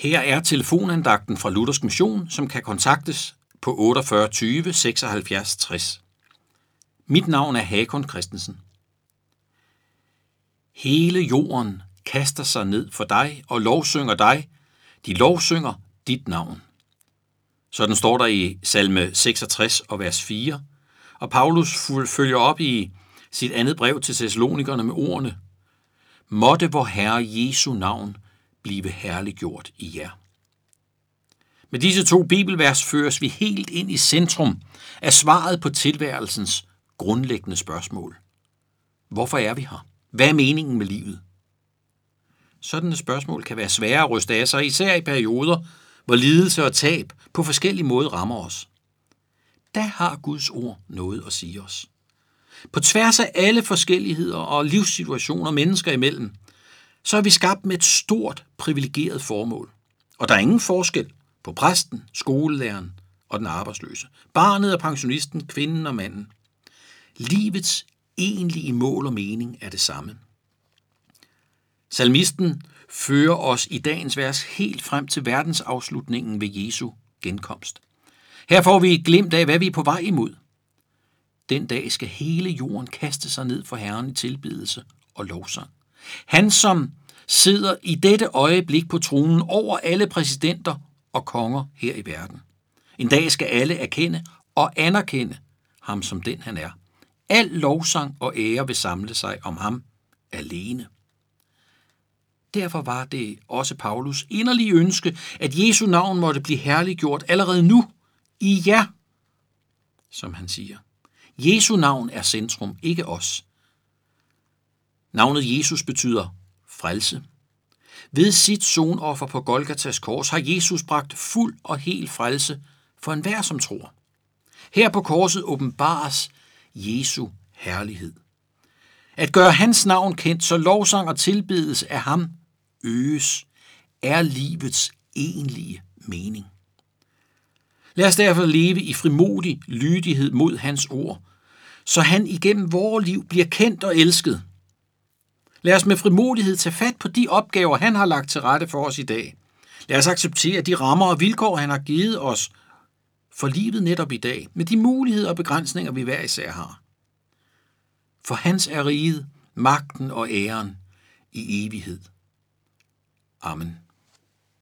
Her er telefonandagten fra Luthersk Mission, som kan kontaktes på 48 20 76 60. Mit navn er Hakon Christensen. Hele jorden kaster sig ned for dig og lovsynger dig. De lovsynger dit navn. Sådan står der i salme 66 og vers 4. Og Paulus følger op i sit andet brev til Thessalonikerne med ordene, Måtte vor Herre Jesu navn blive herliggjort i jer. Med disse to bibelvers føres vi helt ind i centrum af svaret på tilværelsens grundlæggende spørgsmål. Hvorfor er vi her? Hvad er meningen med livet? Sådanne spørgsmål kan være svære at ryste af sig, især i perioder, hvor lidelse og tab på forskellige måder rammer os. Der har Guds ord noget at sige os. På tværs af alle forskelligheder og livssituationer mennesker imellem, så er vi skabt med et stort, privilegeret formål. Og der er ingen forskel på præsten, skolelæreren og den arbejdsløse, barnet og pensionisten, kvinden og manden. Livets egentlige mål og mening er det samme. Salmisten fører os i dagens vers helt frem til verdensafslutningen ved Jesu genkomst. Her får vi et glimt af, hvad vi er på vej imod. Den dag skal hele jorden kaste sig ned for Herren i tilbedelse og lovsang. Han, som sidder i dette øjeblik på tronen over alle præsidenter og konger her i verden. En dag skal alle erkende og anerkende ham som den han er. Al lovsang og ære vil samle sig om ham alene. Derfor var det også Paulus inderlige ønske, at Jesu navn måtte blive herliggjort allerede nu i jer, som han siger. Jesu navn er centrum, ikke os. Navnet Jesus betyder frelse. Ved sit sonoffer på Golgatas kors har Jesus bragt fuld og hel frelse for enhver, som tror. Her på korset åbenbares Jesu herlighed. At gøre hans navn kendt, så lovsang og tilbedelse af ham øges, er livets egentlige mening. Lad os derfor leve i frimodig lydighed mod hans ord, så han igennem vores liv bliver kendt og elsket. Lad os med frimodighed tage fat på de opgaver, han har lagt til rette for os i dag. Lad os acceptere de rammer og vilkår, han har givet os for livet netop i dag, med de muligheder og begrænsninger, vi hver især har. For hans er riget, magten og æren i evighed. Amen.